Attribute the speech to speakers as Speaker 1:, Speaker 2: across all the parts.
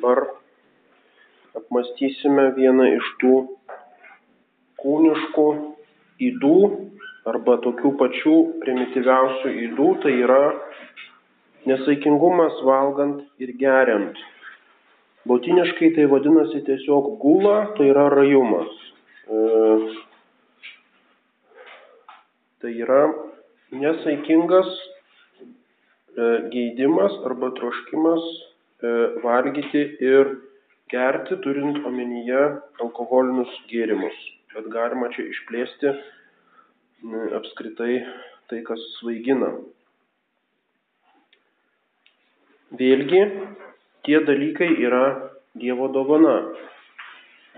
Speaker 1: dabar apmastysime vieną iš tų kūniškų įdų arba tokių pačių primityviausių įdų, tai yra nesaikingumas valgant ir geriant. Bautiniškai tai vadinasi tiesiog gula, tai yra rajumas. E, tai yra nesaikingas e, geidimas arba troškimas valgyti ir gerti, turint omenyje alkoholinius gėrimus. Bet galima čia išplėsti apskritai tai, kas svaigina. Vėlgi, tie dalykai yra Dievo dovana.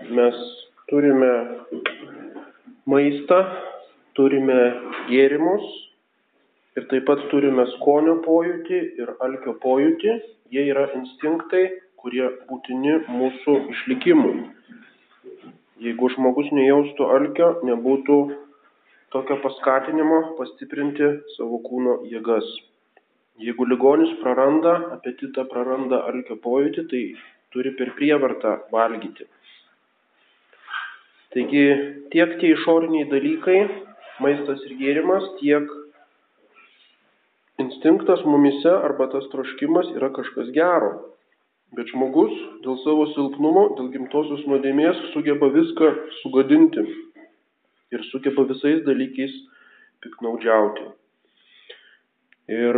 Speaker 1: Mes turime maistą, turime gėrimus ir taip pat turime skonio pojūtį ir alkio pojūtį. Jie yra instinktai, kurie būtini mūsų išlikimui. Jeigu žmogus nejaustų alkio, nebūtų tokio paskatinimo pastiprinti savo kūno jėgas. Jeigu ligonis praranda apetitą, praranda alkio pojūtį, tai turi per prievartą valgyti. Taigi tiek tie išoriniai dalykai, maistas ir gėrimas, tiek instinktas mumise arba tas troškimas yra kažkas gero. Bet žmogus dėl savo silpnumo, dėl gimtosios nuodėmės sugeba viską sugadinti ir sugeba visais dalykais piknaudžiauti. Ir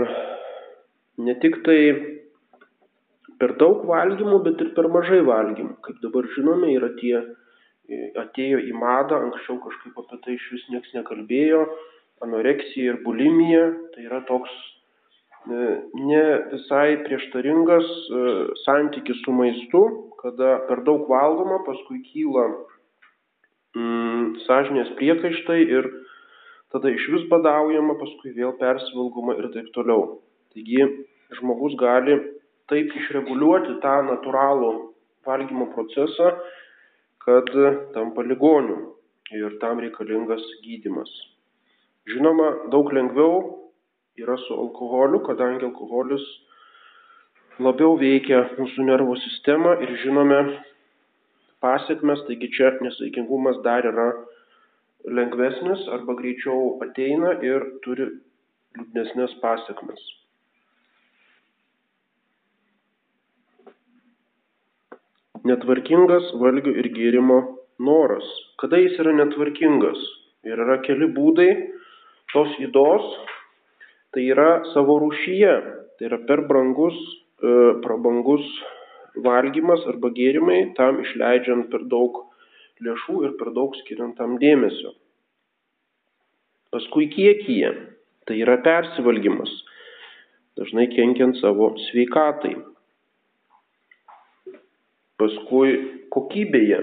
Speaker 1: ne tik tai per daug valgymų, bet ir per mažai valgymų. Kaip dabar žinome, yra tie, atėjo į madą, anksčiau kažkaip apie tai iš vis niekas nekalbėjo, anoreksija ir bulimija, tai yra toks E, ne visai prieštaringas e, santykis su maistu, kada per daug valgoma, paskui kyla mm, sąžinės priekaištai ir tada iš vis badaujama, paskui vėl persivalgoma ir taip toliau. Taigi žmogus gali taip išreguliuoti tą natūralų valgymo procesą, kad tampa ligoniu ir tam reikalingas gydimas. Žinoma, daug lengviau yra su alkoholiu, kadangi alkoholis labiau veikia mūsų nervų sistemą ir žinome pasiekmes, taigi čia nesaikingumas dar yra lengvesnis arba greičiau ateina ir turi liūdnesnės pasiekmes. Netvarkingas valgio ir gėrimo noras. Kada jis yra netvarkingas? Ir yra keli būdai tos įdos tai yra savo rūšyje, tai yra per brangus, e, prabangus valgymas arba gėrimai, tam išleidžiant per daug lėšų ir per daug skiriant tam dėmesio. Paskui kiekyje, tai yra persivalgymas, dažnai kenkiant savo sveikatai. Paskui kokybėje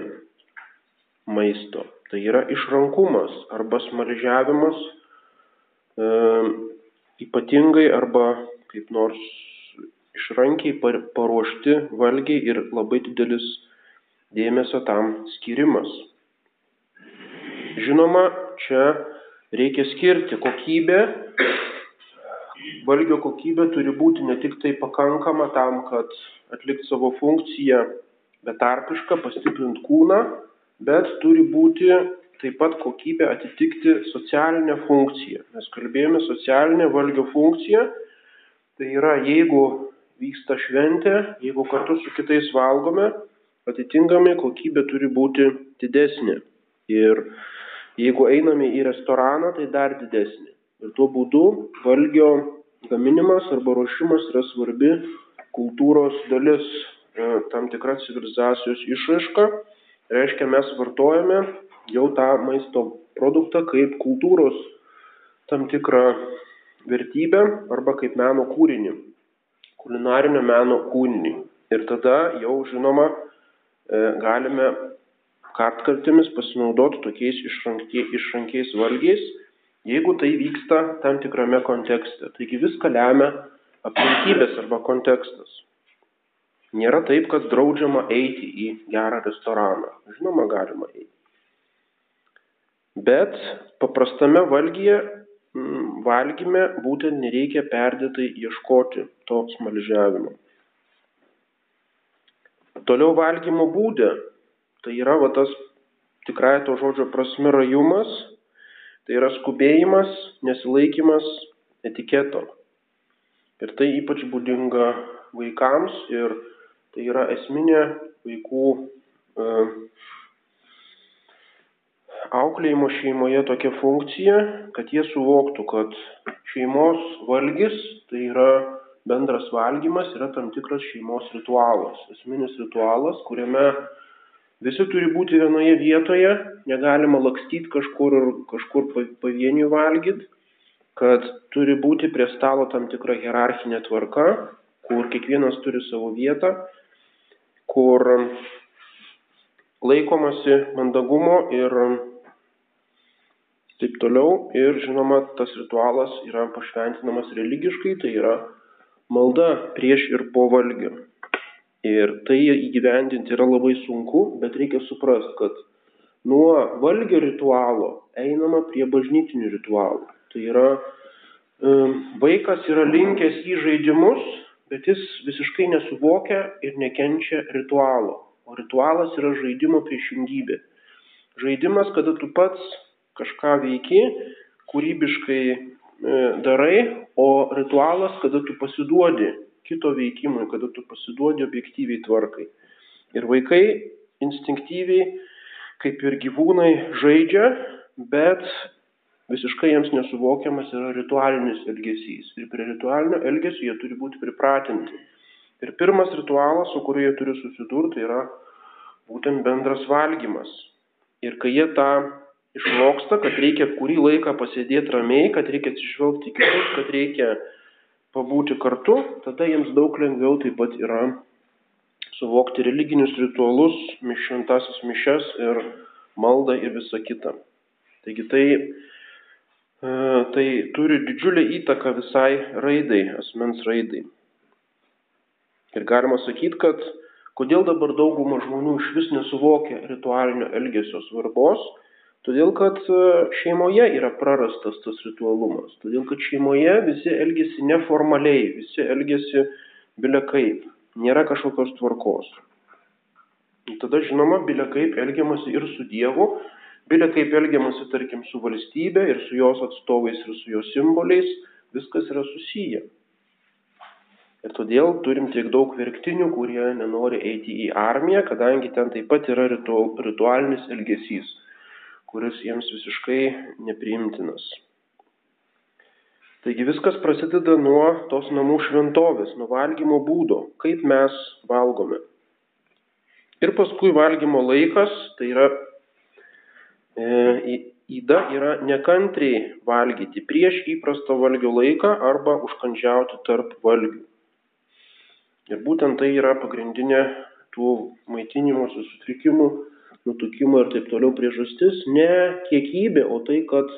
Speaker 1: maisto, tai yra išrankumas arba smalžiavimas e, ypatingai arba kaip nors išrankiai paruošti valgiai ir labai didelis dėmesio tam skirimas. Žinoma, čia reikia skirti kokybę. Valgio kokybė turi būti ne tik tai pakankama tam, kad atlikti savo funkciją betarpišką, pastiprint kūną, bet turi būti taip pat kokybė atitikti socialinę funkciją. Mes kalbėjome socialinę valgio funkciją, tai yra jeigu vyksta šventė, jeigu kartu su kitais valgome, atitinkamai kokybė turi būti didesnė. Ir jeigu einame į restoraną, tai dar didesnė. Ir tuo būdu valgio gaminimas arba ruošimas yra svarbi kultūros dalis, e, tam tikra civilizacijos išraiška. Reiškia, mes vartojame jau tą maisto produktą kaip kultūros tam tikrą vertybę arba kaip meno kūrinį, kulinarinio meno kūrinį. Ir tada jau žinoma e, galime kartkartėmis pasinaudoti tokiais išrankiais valgiais, jeigu tai vyksta tam tikrame kontekste. Taigi viską lemia aplinkybės arba kontekstas. Nėra taip, kad draudžiama eiti į gerą restoraną. Žinoma, galima eiti. Bet paprastame valgyje, mm, valgyme būtent nereikia perdėtai ieškoti to smalžiavimo. Toliau valgymo būdė. Tai yra va tas tikrai to žodžio prasme rajumas, tai yra skubėjimas, nesilaikimas etiketo. Ir tai ypač būdinga vaikams ir tai yra esminė vaikų e, auklėjimo šeimoje tokia funkcija, kad jie suvoktų, kad šeimos valgys tai yra bendras valgymas, yra tam tikras šeimos ritualas, esminis ritualas, kuriame visi turi būti vienoje vietoje, negalima lakstyti kažkur, kažkur pavieniui valgyti kad turi būti prie stalo tam tikra hierarchinė tvarka, kur kiekvienas turi savo vietą, kur laikomasi mandagumo ir taip toliau. Ir žinoma, tas ritualas yra pašventinamas religiškai, tai yra malda prieš ir po valgio. Ir tai įgyvendinti yra labai sunku, bet reikia suprasti, kad nuo valgio ritualo einama prie bažnytinių ritualų. Tai yra vaikas yra linkęs į žaidimus, bet jis visiškai nesuvokia ir nekenčia ritualo. O ritualas yra žaidimo priešingybė. Žaidimas, kada tu pats kažką veiki, kūrybiškai e, darai, o ritualas, kada tu pasiduodi kito veikimui, kada tu pasiduodi objektyviai tvarkai. Ir vaikai instinktyviai, kaip ir gyvūnai, žaidžia, bet visiškai jiems nesuvokiamas yra ritualinis elgesys. Ir prie ritualinio elgesio jie turi būti pripratinti. Ir pirmas ritualas, su kuriuo jie turi susidurti, yra būtent bendras valgymas. Ir kai jie tą išmoksta, kad reikia kurį laiką pasėdėti ramiai, kad reikia atsižvelgti kitus, kad reikia pabūti kartu, tada jiems daug lengviau taip pat yra suvokti religinius ritualus, šventasis mišes ir maldą ir visa kita. Taigi tai E, tai turi didžiulę įtaką visai raidai, asmens raidai. Ir galima sakyti, kad kodėl dabar dauguma žmonių iš vis nesuvokia ritualinio elgesio svarbos, todėl kad e, šeimoje yra prarastas tas ritualumas, todėl kad šeimoje visi elgesi neformaliai, visi elgesi bilia kaip, nėra kažkokios tvarkos. Ir tada žinoma, bilia kaip elgiamasi ir su Dievu, Bilia kaip elgiamasi, tarkim, su valstybė ir su jos atstovais ir su jos simboliais, viskas yra susiję. Ir todėl turim tiek daug verktinių, kurie nenori eiti į armiją, kadangi ten taip pat yra ritualinis elgesys, kuris jiems visiškai nepriimtinas. Taigi viskas prasideda nuo tos namų šventovės, nuo valgymo būdo, kaip mes valgome. Ir paskui valgymo laikas, tai yra Įda e, yra nekantriai valgyti prieš įprasto valgio laiką arba užkandžiauti tarp valgių. Ir būtent tai yra pagrindinė tų maitinimosi sutrikimų, nutukimo ir taip toliau priežastis. Ne kiekybė, o tai, kad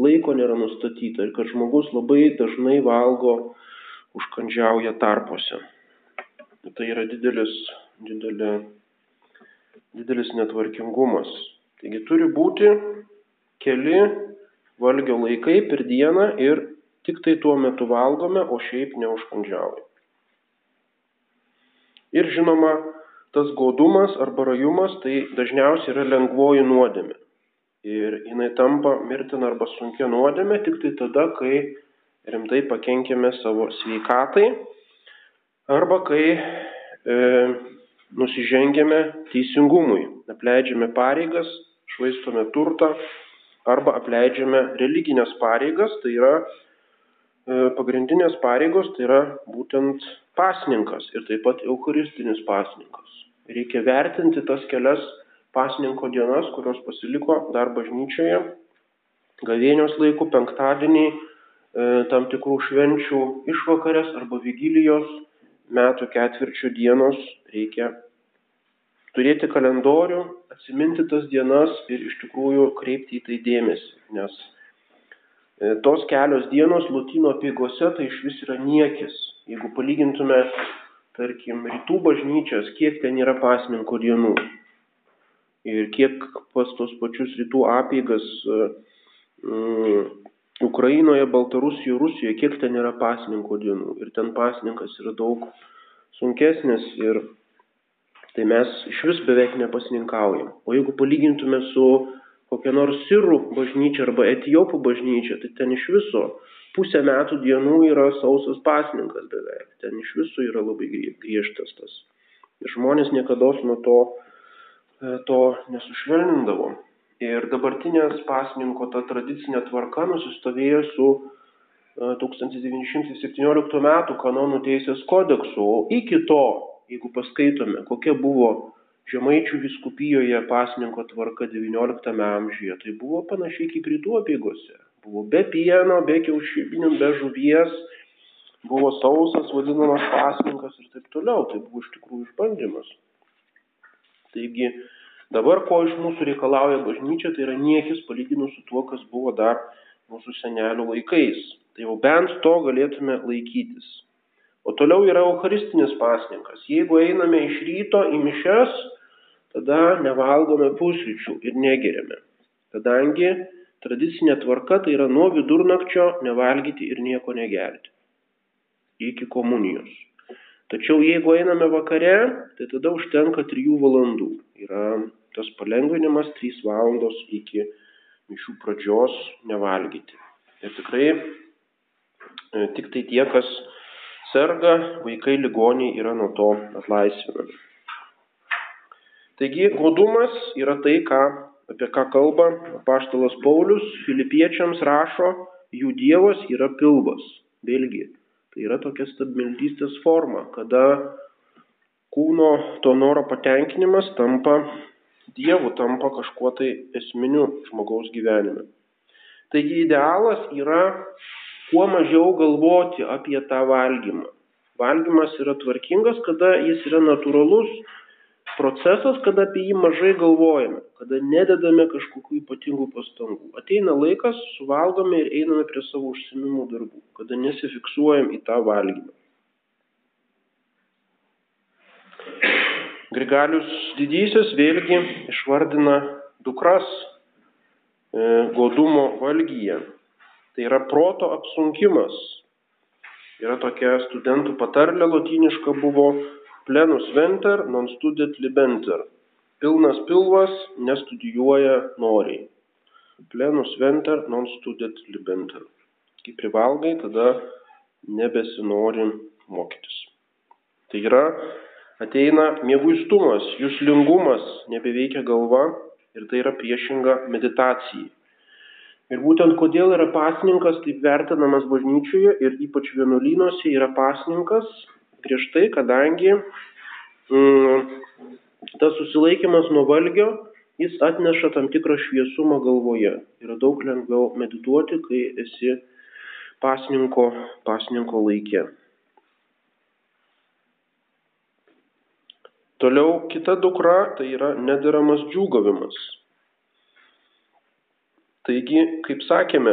Speaker 1: laiko nėra nustatyta ir kad žmogus labai dažnai valgo užkandžiauja tarpuose. Tai yra didelis, didelė, didelis netvarkingumas. Taigi turi būti keli valgio laikai per dieną ir tik tai tuo metu valgome, o šiaip neužkandžiaujame. Ir žinoma, tas godumas arba rajumas tai dažniausiai yra lengvoji nuodėmė. Ir jinai tampa mirtina arba sunkia nuodėmė tik tai tada, kai rimtai pakenkėme savo sveikatai arba kai e, nusižengėme teisingumui, apleidžiame pareigas švaistome turtą arba apleidžiame religinės pareigas, tai yra e, pagrindinės pareigos, tai yra būtent pasninkas ir taip pat eucharistinis pasninkas. Reikia vertinti tas kelias pasninko dienas, kurios pasiliko dar bažnyčioje, gavėnios laikų, penktadienį, e, tam tikrų švenčių išvakarės arba vigilijos, metų ketvirčių dienos reikia turėti kalendorių, atsiminti tas dienas ir iš tikrųjų kreipti į tai dėmesį, nes e, tos kelios dienos Lutino apieigose tai iš vis yra niekis. Jeigu palygintume, tarkim, rytų bažnyčias, kiek ten yra pasninko dienų ir kiek pas tos pačius rytų apeigas um, Ukrainoje, Baltarusijoje, Rusijoje, kiek ten yra pasninko dienų. Ir ten pasninkas yra daug sunkesnis ir tai mes iš vis beveik nepasninkaujam. O jeigu palygintume su kokia nors sirų bažnyčia arba etijopų bažnyčia, tai ten iš viso pusę metų dienų yra sausas pasninkas beveik. Ten iš viso yra labai griežtas tas. Ir žmonės niekada nuo to, e, to nesušvelnindavo. Ir dabartinės pasninko ta tradicinė tvarka nusistovėjo su 1917 m. kanonų teisės kodeksu, o iki to, jeigu paskaitome, kokia buvo Žemaičių viskupijoje pasninko tvarka XIX amžiuje, tai buvo panašiai kaip rytų apygose. Buvo be pieno, be kiaušinių, be žuvies, buvo sausas vadinamas pasninkas ir taip toliau. Tai buvo iš tikrųjų išbandymas. Taigi dabar ko iš mūsų reikalauja bažnyčia, tai yra niekis palyginus su tuo, kas buvo dar mūsų senelių laikais. Tai jau bent to galėtume laikytis. O toliau yra Eucharistinis pasninkas. Jeigu einame iš ryto į mišes, tada nevalgome pusryčių ir negeriame. Kadangi tradicinė tvarka tai yra nuo vidurnakčio nevalgyti ir nieko negerti. Iki komunijos. Tačiau jeigu einame vakare, tai tada užtenka 3 valandų. Yra tas palengvinimas 3 valandos iki mišių pradžios nevalgyti. Ir tikrai E, tik tai tie, kas serga, vaikai ligoniai yra nuo to atlaisvinami. Taigi, godumas yra tai, ką, apie ką kalba paštalas Paulius, filipiečiams rašo, jų dievas yra pilvas. Vėlgi, tai yra tokia stabmeldystės forma, kada kūno to noro patenkinimas tampa Dievu, tampa kažkuo tai esminiu žmogaus gyvenime. Taigi idealas yra kuo mažiau galvoti apie tą valgymą. Valgymas yra tvarkingas, kada jis yra natūralus procesas, kada apie jį mažai galvojame, kada nededame kažkokių ypatingų pastangų. Ateina laikas, suvalgome ir einame prie savo užsimimų darbų, kada nesifiksuojam į tą valgymą. Grigalius didysis vėlgi išvardina dukras e, godumo valgyje. Tai yra proto apsunkimas. Yra tokia studentų patarlė lotyniška buvo plenus venter, non studet libenter. Pilnas pilvas nestudijuoja noriai. Plenus venter, non studet libenter. Kai privalgai, tada nebesinori mokytis. Tai yra, ateina mėguistumas, jūslingumas, nebeveikia galva ir tai yra priešinga meditacijai. Ir būtent kodėl yra pasninkas taip vertinamas bažnyčioje ir ypač vienuolynuose yra pasninkas prieš tai, kadangi mm, tas susilaikimas nuo valgio, jis atneša tam tikrą šviesumą galvoje. Yra daug lengviau medituoti, kai esi pasninko, pasninko laikė. Toliau kita dukra tai yra nederamas džiūgavimas. Taigi, kaip sakėme,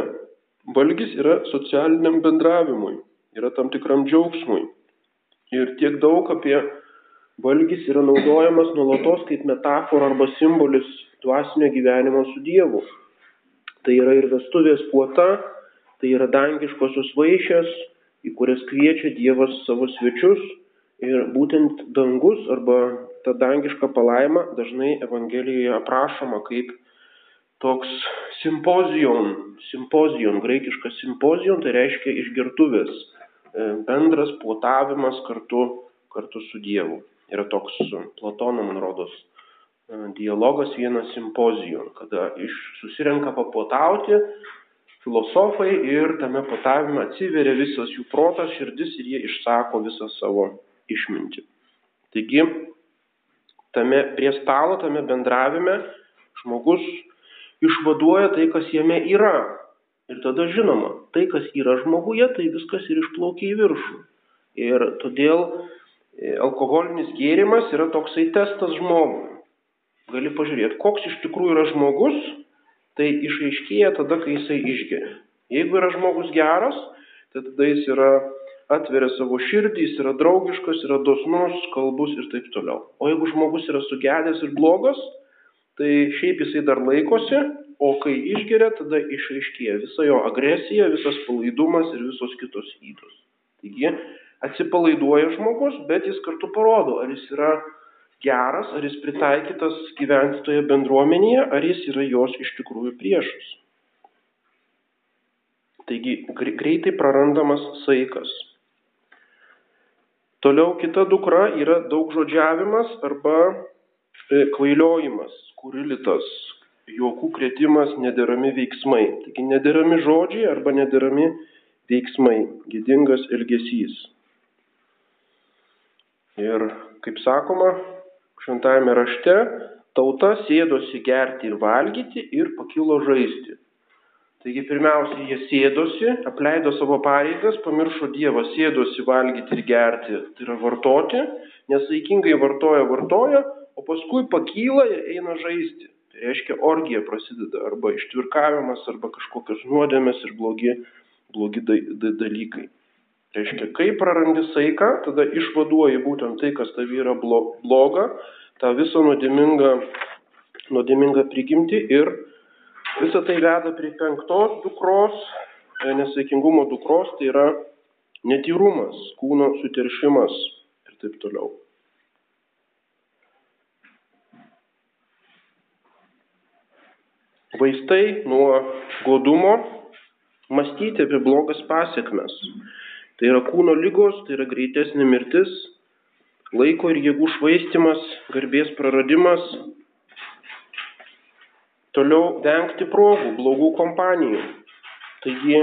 Speaker 1: valgys yra socialiniam bendravimui, yra tam tikram džiaugsmui. Ir tiek daug apie valgys yra naudojamas nuolatos kaip metafora arba simbolis dvasinio gyvenimo su Dievu. Tai yra ir vestuvės puota, tai yra dangiškosios vaišės, į kurias kviečia Dievas savo svečius. Ir būtent dangus arba ta dangiška palaima dažnai Evangelijoje aprašoma kaip toks simpozijon, simpozijon, graikiškas simpozijon, tai reiškia išgertuvės, bendras puotavimas kartu, kartu su Dievu. Yra toks Platono, man rodos, e, dialogas vienas simpozijon, kada iš susirenka papuotauti filosofai ir tame puotavime atsiveria visas jų protas, širdis ir jie išsako visą savo išmintį. Taigi, tame prie stalo, tame bendravime žmogus išvaduoja tai, kas jame yra. Ir tada žinoma, tai, kas yra žmoguje, tai viskas ir išplaukia į viršų. Ir todėl e, alkoholinis gėrimas yra toksai testas žmogui. Gali pažiūrėti, koks iš tikrųjų yra žmogus, tai išaiškėja tada, kai jisai išgeria. Jeigu yra žmogus geras, tai tada jis yra atveria savo širdį, jis yra draugiškas, yra dosnus, kalbus ir taip toliau. O jeigu žmogus yra sugedęs ir blogas, tai šiaip jisai dar laikosi, o kai išgeria, tada išaiškėja visa jo agresija, visas palaidumas ir visos kitos įdos. Taigi atsipalaiduoja žmogus, bet jis kartu parodo, ar jis yra geras, ar jis pritaikytas gyventi toje bendruomenėje, ar jis yra jos iš tikrųjų priešas. Taigi greitai prarandamas saikas. Toliau kita dukra yra daug žodžiavimas arba e, kvailiojimas, kurilitas, juokų kretimas, nederami veiksmai. Taigi nederami žodžiai arba nederami veiksmai, gėdingas elgesys. Ir kaip sakoma, šventajame rašte tauta sėdosi gerti ir valgyti ir pakilo žaisti. Taigi pirmiausia, jie sėdosi, apleido savo pareigas, pamiršo Dievą, sėdosi valgyti ir gerti, tai yra vartoti, nesaikingai vartoja, vartoja, o paskui pakyla ir eina žaisti. Tai reiškia, orgija prasideda arba ištvirkavimas, arba kažkokios nuodėmės ir blogi, blogi da, da, dalykai. Reiškia, kai prarandi saiką, tada išvaduoji būtent tai, kas tavi yra bloga, tą visą nuodėmingą, nuodėmingą prigimti ir Visą tai veda prie penktos dukros, e, nesaikingumo dukros, tai yra netyrumas, kūno suteršimas ir taip toliau. Vaistai nuo godumo - mąstyti apie blogas pasiekmes. Tai yra kūno lygos, tai yra greitesnė mirtis, laiko ir jėgų švaistimas, garbės praradimas, Toliau vengti progų, blogų kompanijų. Taigi,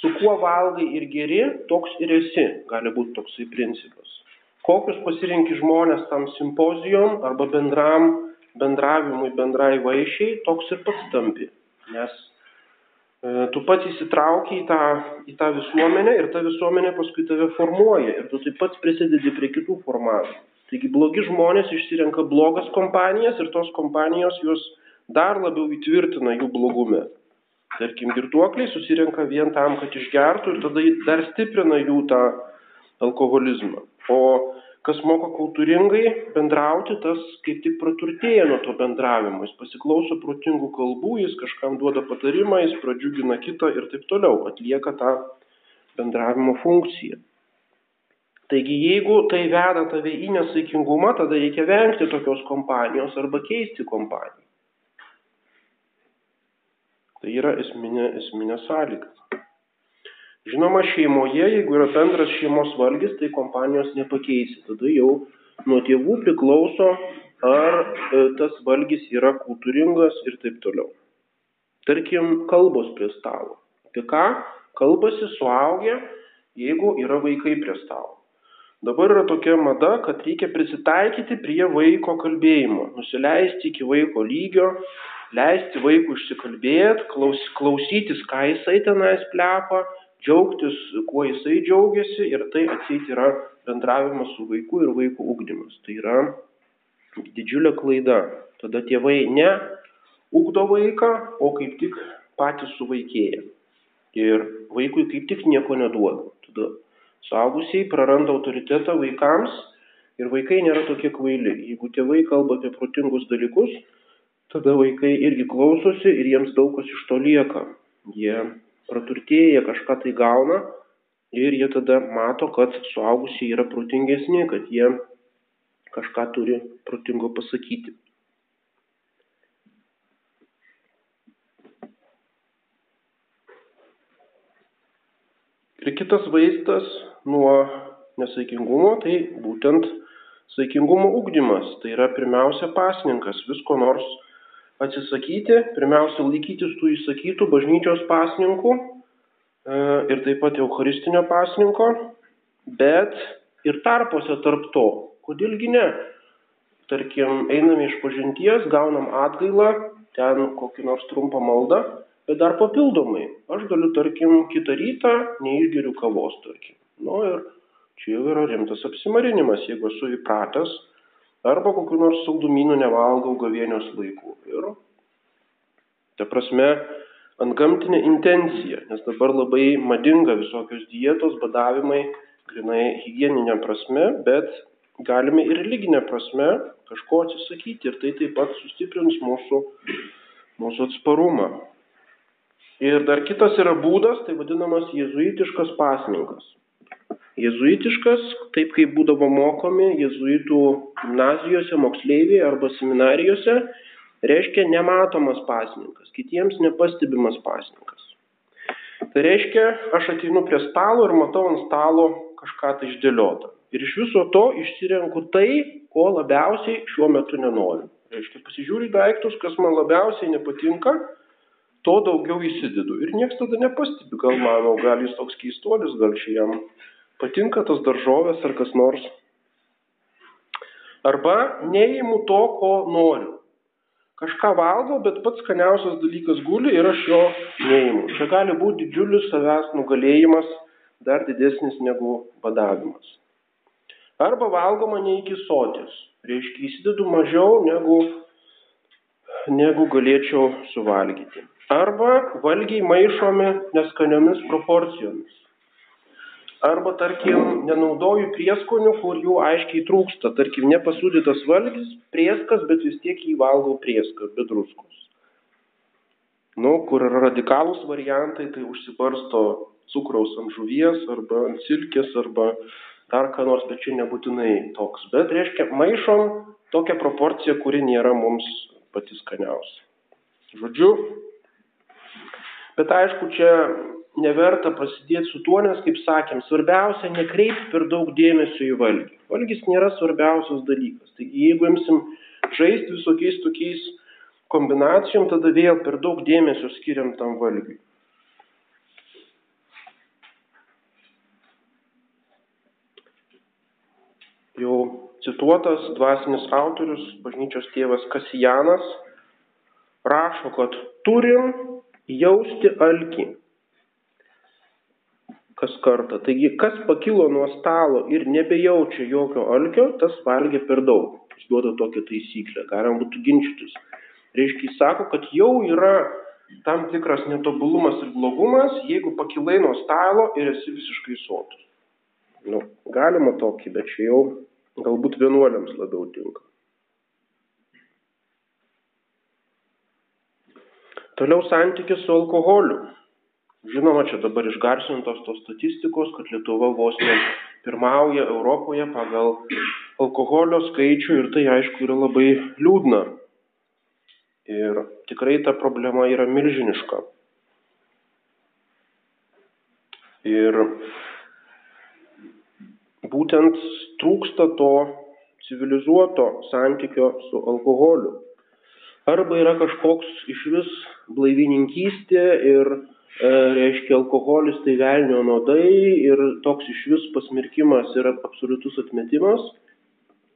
Speaker 1: su kuo valgai ir geri, toks ir esi, gali būti toksai principas. Kokius pasirinki žmonės tam simpozijom arba bendram bendravimui, bendrai vaišiai, toks ir pats tampi. Nes e, tu pats įsitrauki į tą, į tą visuomenę ir ta visuomenė paskui tave formuoja ir tu taip pat prisidedi prie kitų formavimų. Taigi blogi žmonės išsirenka blogas kompanijas ir tos kompanijos juos dar labiau įtvirtina jų blogume. Tarkim, girtuokliai susirenka vien tam, kad išgertų ir tada dar stiprina jų tą alkoholizmą. O kas moka kultūringai bendrauti, tas kaip tik praturtėja nuo to bendravimo. Jis pasiklauso protingų kalbų, jis kažkam duoda patarimą, jis pradžiugina kitą ir taip toliau, atlieka tą bendravimo funkciją. Taigi, jeigu tai veda tave į nesaikingumą, tada reikia vengti tokios kompanijos arba keisti kompaniją. Tai yra esminė, esminė sąlyga. Žinoma, šeimoje, jeigu yra bendras šeimos valgys, tai kompanijos nepakeisi. Tada jau nuo tėvų priklauso, ar e, tas valgys yra kultūringas ir taip toliau. Tarkim, kalbos prie stalo. Apie ką kalbasi suaugę, jeigu yra vaikai prie stalo. Dabar yra tokia mada, kad reikia prisitaikyti prie vaiko kalbėjimo, nusileisti iki vaiko lygio, leisti vaikui išsikalbėti, klaus, klausytis, ką jisai tenais plepa, džiaugtis, kuo jisai džiaugiasi ir tai atseit yra bendravimas su vaiku ir vaiko ugdymas. Tai yra didžiulė klaida. Tada tėvai ne ugdo vaiką, o kaip tik patys suvaikėja. Ir vaikui kaip tik nieko neduoda. Tada suaugusiai praranda autoritetą vaikams ir vaikai nėra tokie kvaili. Jeigu tėvai kalba apie protingus dalykus, tada vaikai irgi klausosi ir jiems daug kas iš to lieka. Jie praturtėja, kažką tai gauna ir jie tada mato, kad suaugusiai yra protingesni, kad jie kažką turi protingo pasakyti. Ir kitas vaistas nuo nesaikingumo, tai būtent saikingumo ugdymas. Tai yra pirmiausia pasninkas, visko nors atsisakyti, pirmiausia, laikytis tų įsakytų bažnyčios pasninkų e, ir taip pat Eucharistinio pasninko, bet ir tarpuose tarp to. Kodėlgi ne? Tarkim, einame iš pažinties, gaunam atgailą, ten kokį nors trumpą maldą, bet dar papildomai. Aš galiu, tarkim, kitą rytą neišgeriu kavos, tarkim. Nu ir čia jau yra rimtas apsimarinimas, jeigu esu įpratęs arba kokiu nors saldumynų nevalgau gavienios laikų. Ir, ta prasme, ant gamtinė intencija, nes dabar labai madinga visokios dietos, badavimai, grinai hygieninė prasme, bet galime ir religinė prasme kažko atsisakyti ir tai taip pat sustiprins mūsų, mūsų atsparumą. Ir dar kitas yra būdas, tai vadinamas jėzuitiškas pasninkas. Jėzuitiškas, taip kaip būdavo mokomi jėzuitų gimnazijose, moksleiviai arba seminarijose, reiškia nematomas pasninkas, kitiems nepastebimas pasninkas. Tai reiškia, aš ateinu prie stalo ir matau ant stalo kažką tai išdėliota. Ir iš viso to išsirenku tai, ko labiausiai šiuo metu nenoriu. Reiškia, pasižiūriu daiktus, kas man labiausiai nepatinka, to daugiau įsidedu. Ir niekas tada nepastebi, gal manau, gal jis toks keistuolis, gal čia jam patinka tas daržovės ar kas nors. Arba neįimu to, ko noriu. Kažką valgau, bet pats skaniausias dalykas guli ir aš jo neįimu. Čia gali būti didžiulis savęs nugalėjimas, dar didesnis negu badavimas. Arba valgoma ne iki sotis. Reiškia, įsidedu mažiau negu, negu galėčiau suvalgyti. Arba valgiai maišomi neskaniomis proporcijomis arba tarkim nenaudoju prieskonių, kur jų aiškiai trūksta. Tarkim, nepasūdytas valgis, prieskas, bet vis tiek jį valgau prieskas, be druskos. Nu, kur radikalūs variantai, tai užsibarsto cukraus ant žuvies, arba ant silkės, arba dar ką nors, bet čia nebūtinai toks. Bet reiškia, maišom tokią proporciją, kuri nėra mums pati skaniausia. Žodžiu, bet aišku, čia neverta prasidėti su tuo, nes, kaip sakėm, svarbiausia nekreipti per daug dėmesio į valgį. Valgys nėra svarbiausias dalykas. Taigi, jeigu imsim žaisti visokiais tokiais kombinacijom, tada vėl per daug dėmesio skiriam tam valgiui. Jau cituotas dvasinis autorius, bažnyčios tėvas Kasijanas, rašo, kad turim jausti alkį kas kartą. Taigi, kas pakilo nuo stalo ir nebejaučia jokio alkio, tas valgė per daug. Jis duoda tokią taisyklę, galima būtų ginčytis. Reiškia, jis sako, kad jau yra tam tikras netobulumas ir blogumas, jeigu pakilai nuo stalo ir esi visiškai sotus. Nu, galima tokį, bet čia jau galbūt vienuoliams labiau tinka. Toliau santykis su alkoholiu. Žinoma, čia dabar išgarsintos tos statistikos, kad Lietuva vos ne pirmauja Europoje pagal alkoholio skaičių ir tai aišku yra labai liūdna. Ir tikrai ta problema yra milžiniška. Ir būtent trūksta to civilizuoto santykio su alkoholiu. Arba yra kažkoks iš vis blaivininkystė ir reiškia alkoholis tai velnio nuodai ir toks iš vis pasmerkimas yra absoliutus atmetimas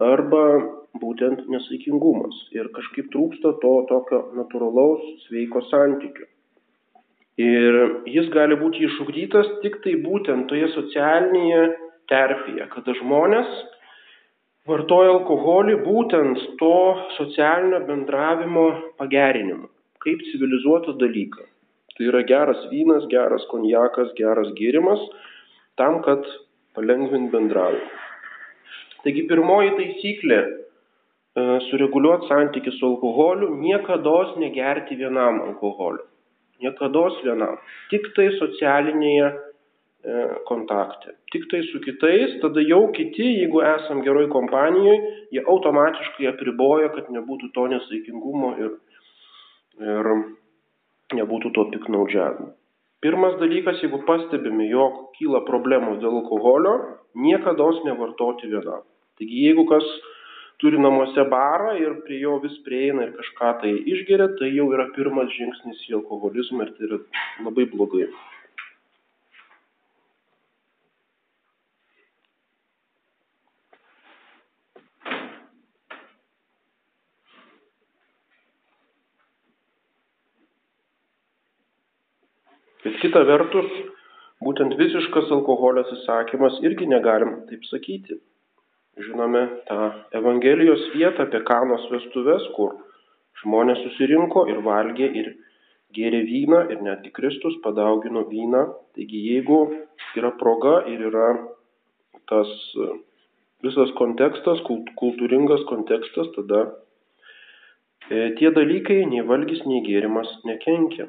Speaker 1: arba būtent nesaikingumas. Ir kažkaip trūksta to tokio natūralaus sveiko santykio. Ir jis gali būti išugdytas tik tai būtent toje socialinėje terpėje, kada žmonės vartoja alkoholį būtent to socialinio bendravimo pagerinimu, kaip civilizuotą dalyką. Tai yra geras vynas, geras konjakas, geras gėrimas, tam, kad palengvint bendravimą. Taigi pirmoji taisyklė e, - sureguliuoti santykių su alkoholiu - niekada negerti vienam alkoholiu. Niekada vienam. Tik tai socialinėje e, kontakte. Tik tai su kitais, tada jau kiti, jeigu esam geroj kompanijoje, jie automatiškai apriboja, kad nebūtų to nesaikingumo ir, ir nebūtų to piknaudžiavimo. Pirmas dalykas, jeigu pastebime, jog kyla problemos dėl alkoholio, niekada nevartoti vienam. Taigi jeigu kas turi namuose barą ir prie jo vis prieina ir kažką tai išgeria, tai jau yra pirmas žingsnis į alkoholizmą ir tai yra labai blogai. Bet kita vertus, būtent visiškas alkoholio atsisakymas irgi negalim taip sakyti. Žinome tą Evangelijos vietą apie kanos vestuves, kur žmonės susirinko ir valgė ir gėrė vyną ir netgi Kristus padaugino vyną. Taigi jeigu yra proga ir yra tas visas kontekstas, kultūringas kontekstas, tada e, tie dalykai nei valgys, nei gėrimas nekenkia.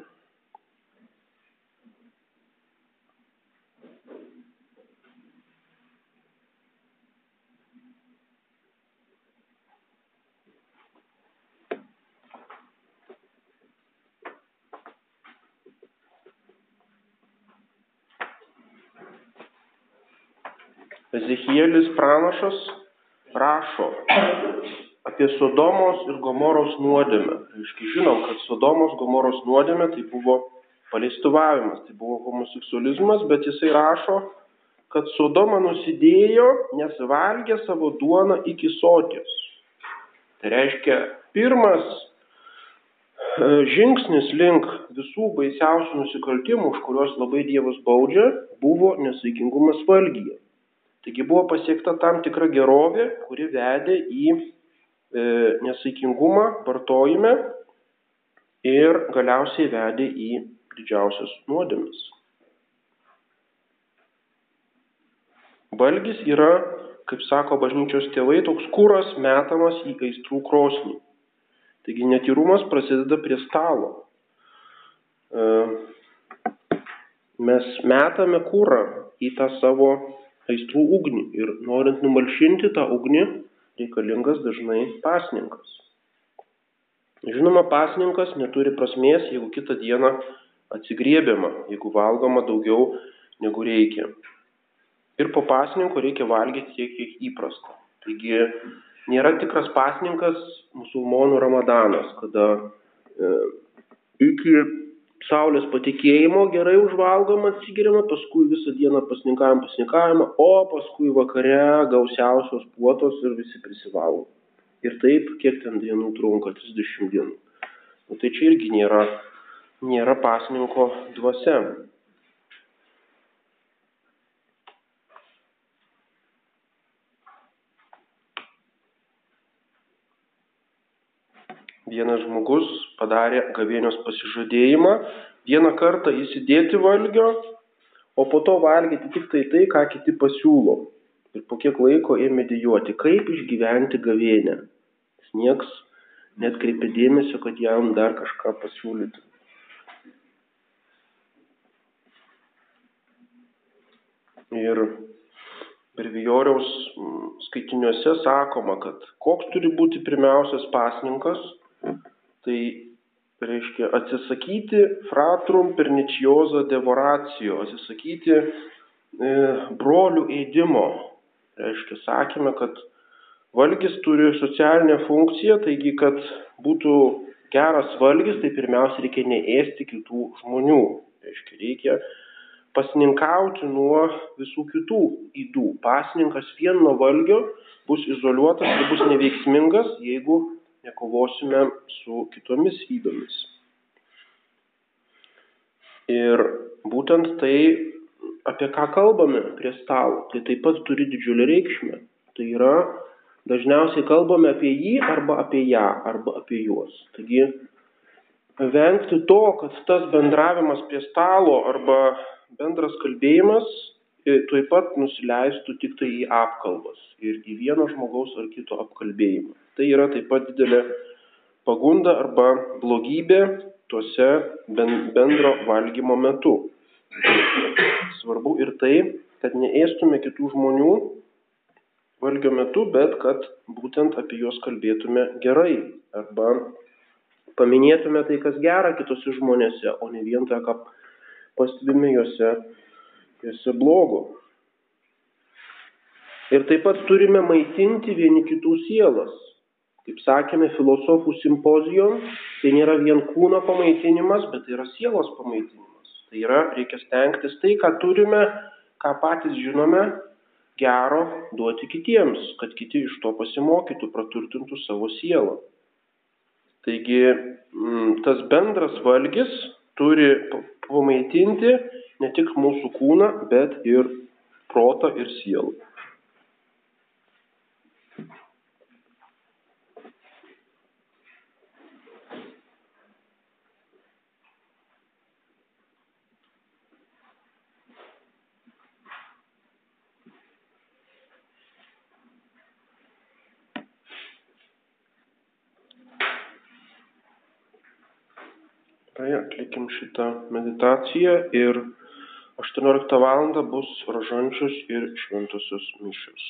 Speaker 1: Ezekielis pranašas rašo apie Sodomos ir Gomoros nuodėmę. Reiškia, žinom, kad Sodomos Gomoros nuodėmė tai buvo paleistuvavimas, tai buvo homoseksualizmas, bet jisai rašo, kad Sodoma nusidėjo, nes valgė savo duoną iki soties. Tai reiškia, pirmas e, žingsnis link visų baisiausių nusikaltimų, už kuriuos labai Dievas baudžia, buvo nesaikingumas valgyje. Taigi buvo pasiekta tam tikra gerovė, kuri vedė į e, nesaikingumą vartojime ir galiausiai vedė į didžiausias nuodėmes. Valgis yra, kaip sako bažnyčios tėvai, toks kūras metamas į aistrų krosnį. Taigi netyrumas prasideda prie stalo. E, mes metame kūrą į tą savo aistrų ugnį ir norint numalšinti tą ugnį reikalingas dažnai pasninkas. Žinoma, pasninkas neturi prasmės, jeigu kitą dieną atsigriebiama, jeigu valgoma daugiau negu reikia. Ir po pasninko reikia valgyti tiek, kiek įprasta. Taigi nėra tikras pasninkas musulmonų ramadanas, kada e, iki saulės patikėjimo gerai užvalgoma, atsigeriama, paskui visą dieną pasninkavimą, pasninkavimą, o paskui vakare gausiausios puotos ir visi prisivalgo. Ir taip, kiek ten dienų trunka, 30 dienų. Nu, tai čia irgi nėra, nėra pasninko dvasia. Vienas žmogus padarė gavėnios pasižadėjimą vieną kartą įsidėti valgio, o po to valgyti tik tai tai, ką kiti pasiūlo. Ir po kiek laiko ėmė dėjuoti, kaip išgyventi gavėnę. Jis nieks net kreipė dėmesio, kad jam dar kažką pasiūlytų. Ir Brevijoriaus mm, skaitiniuose sakoma, kad koks turi būti pirmiausias pasninkas, Tai reiškia atsisakyti fratrum pernicioza devoracijo, atsisakyti e, brolių eidimo. Reiškia, sakėme, kad valgis turi socialinę funkciją, taigi, kad būtų geras valgis, tai pirmiausia reikia neėsti kitų žmonių. Reiškia, reikia pasninkauti nuo visų kitų įdų. Pasninkas vien nuo valgio bus izoliuotas ir bus neveiksmingas, jeigu nekovosime su kitomis įdomis. Ir būtent tai, apie ką kalbame prie stalo, tai taip pat turi didžiulį reikšmę. Tai yra, dažniausiai kalbame apie jį arba apie ją, arba apie juos. Taigi, vengti to, kad tas bendravimas prie stalo arba bendras kalbėjimas e, tuoj pat nusileistų tik tai į apkalbas ir į vieno žmogaus ar kito apkalbėjimą. Tai yra taip pat didelė pagunda arba blogybė tuose bendro valgymo metu. Svarbu ir tai, kad neėstume kitų žmonių valgio metu, bet kad būtent apie juos kalbėtume gerai arba paminėtume tai, kas gera kitose žmonėse, o ne vien tą, ką pastebime juose, juose blogo. Ir taip pat turime maitinti vieni kitų sielas. Kaip sakėme, filosofų simpozijom, tai nėra vien kūno pamaitinimas, bet tai yra sielos pamaitinimas. Tai yra, reikia stengtis tai, ką turime, ką patys žinome, gero duoti kitiems, kad kiti iš to pasimokytų, praturtintų savo sielą. Taigi mm, tas bendras valgis turi pamaitinti ne tik mūsų kūną, bet ir protą ir sielą. Tai atlikim šitą meditaciją ir 18 val. bus rožančius ir šventosios mišios.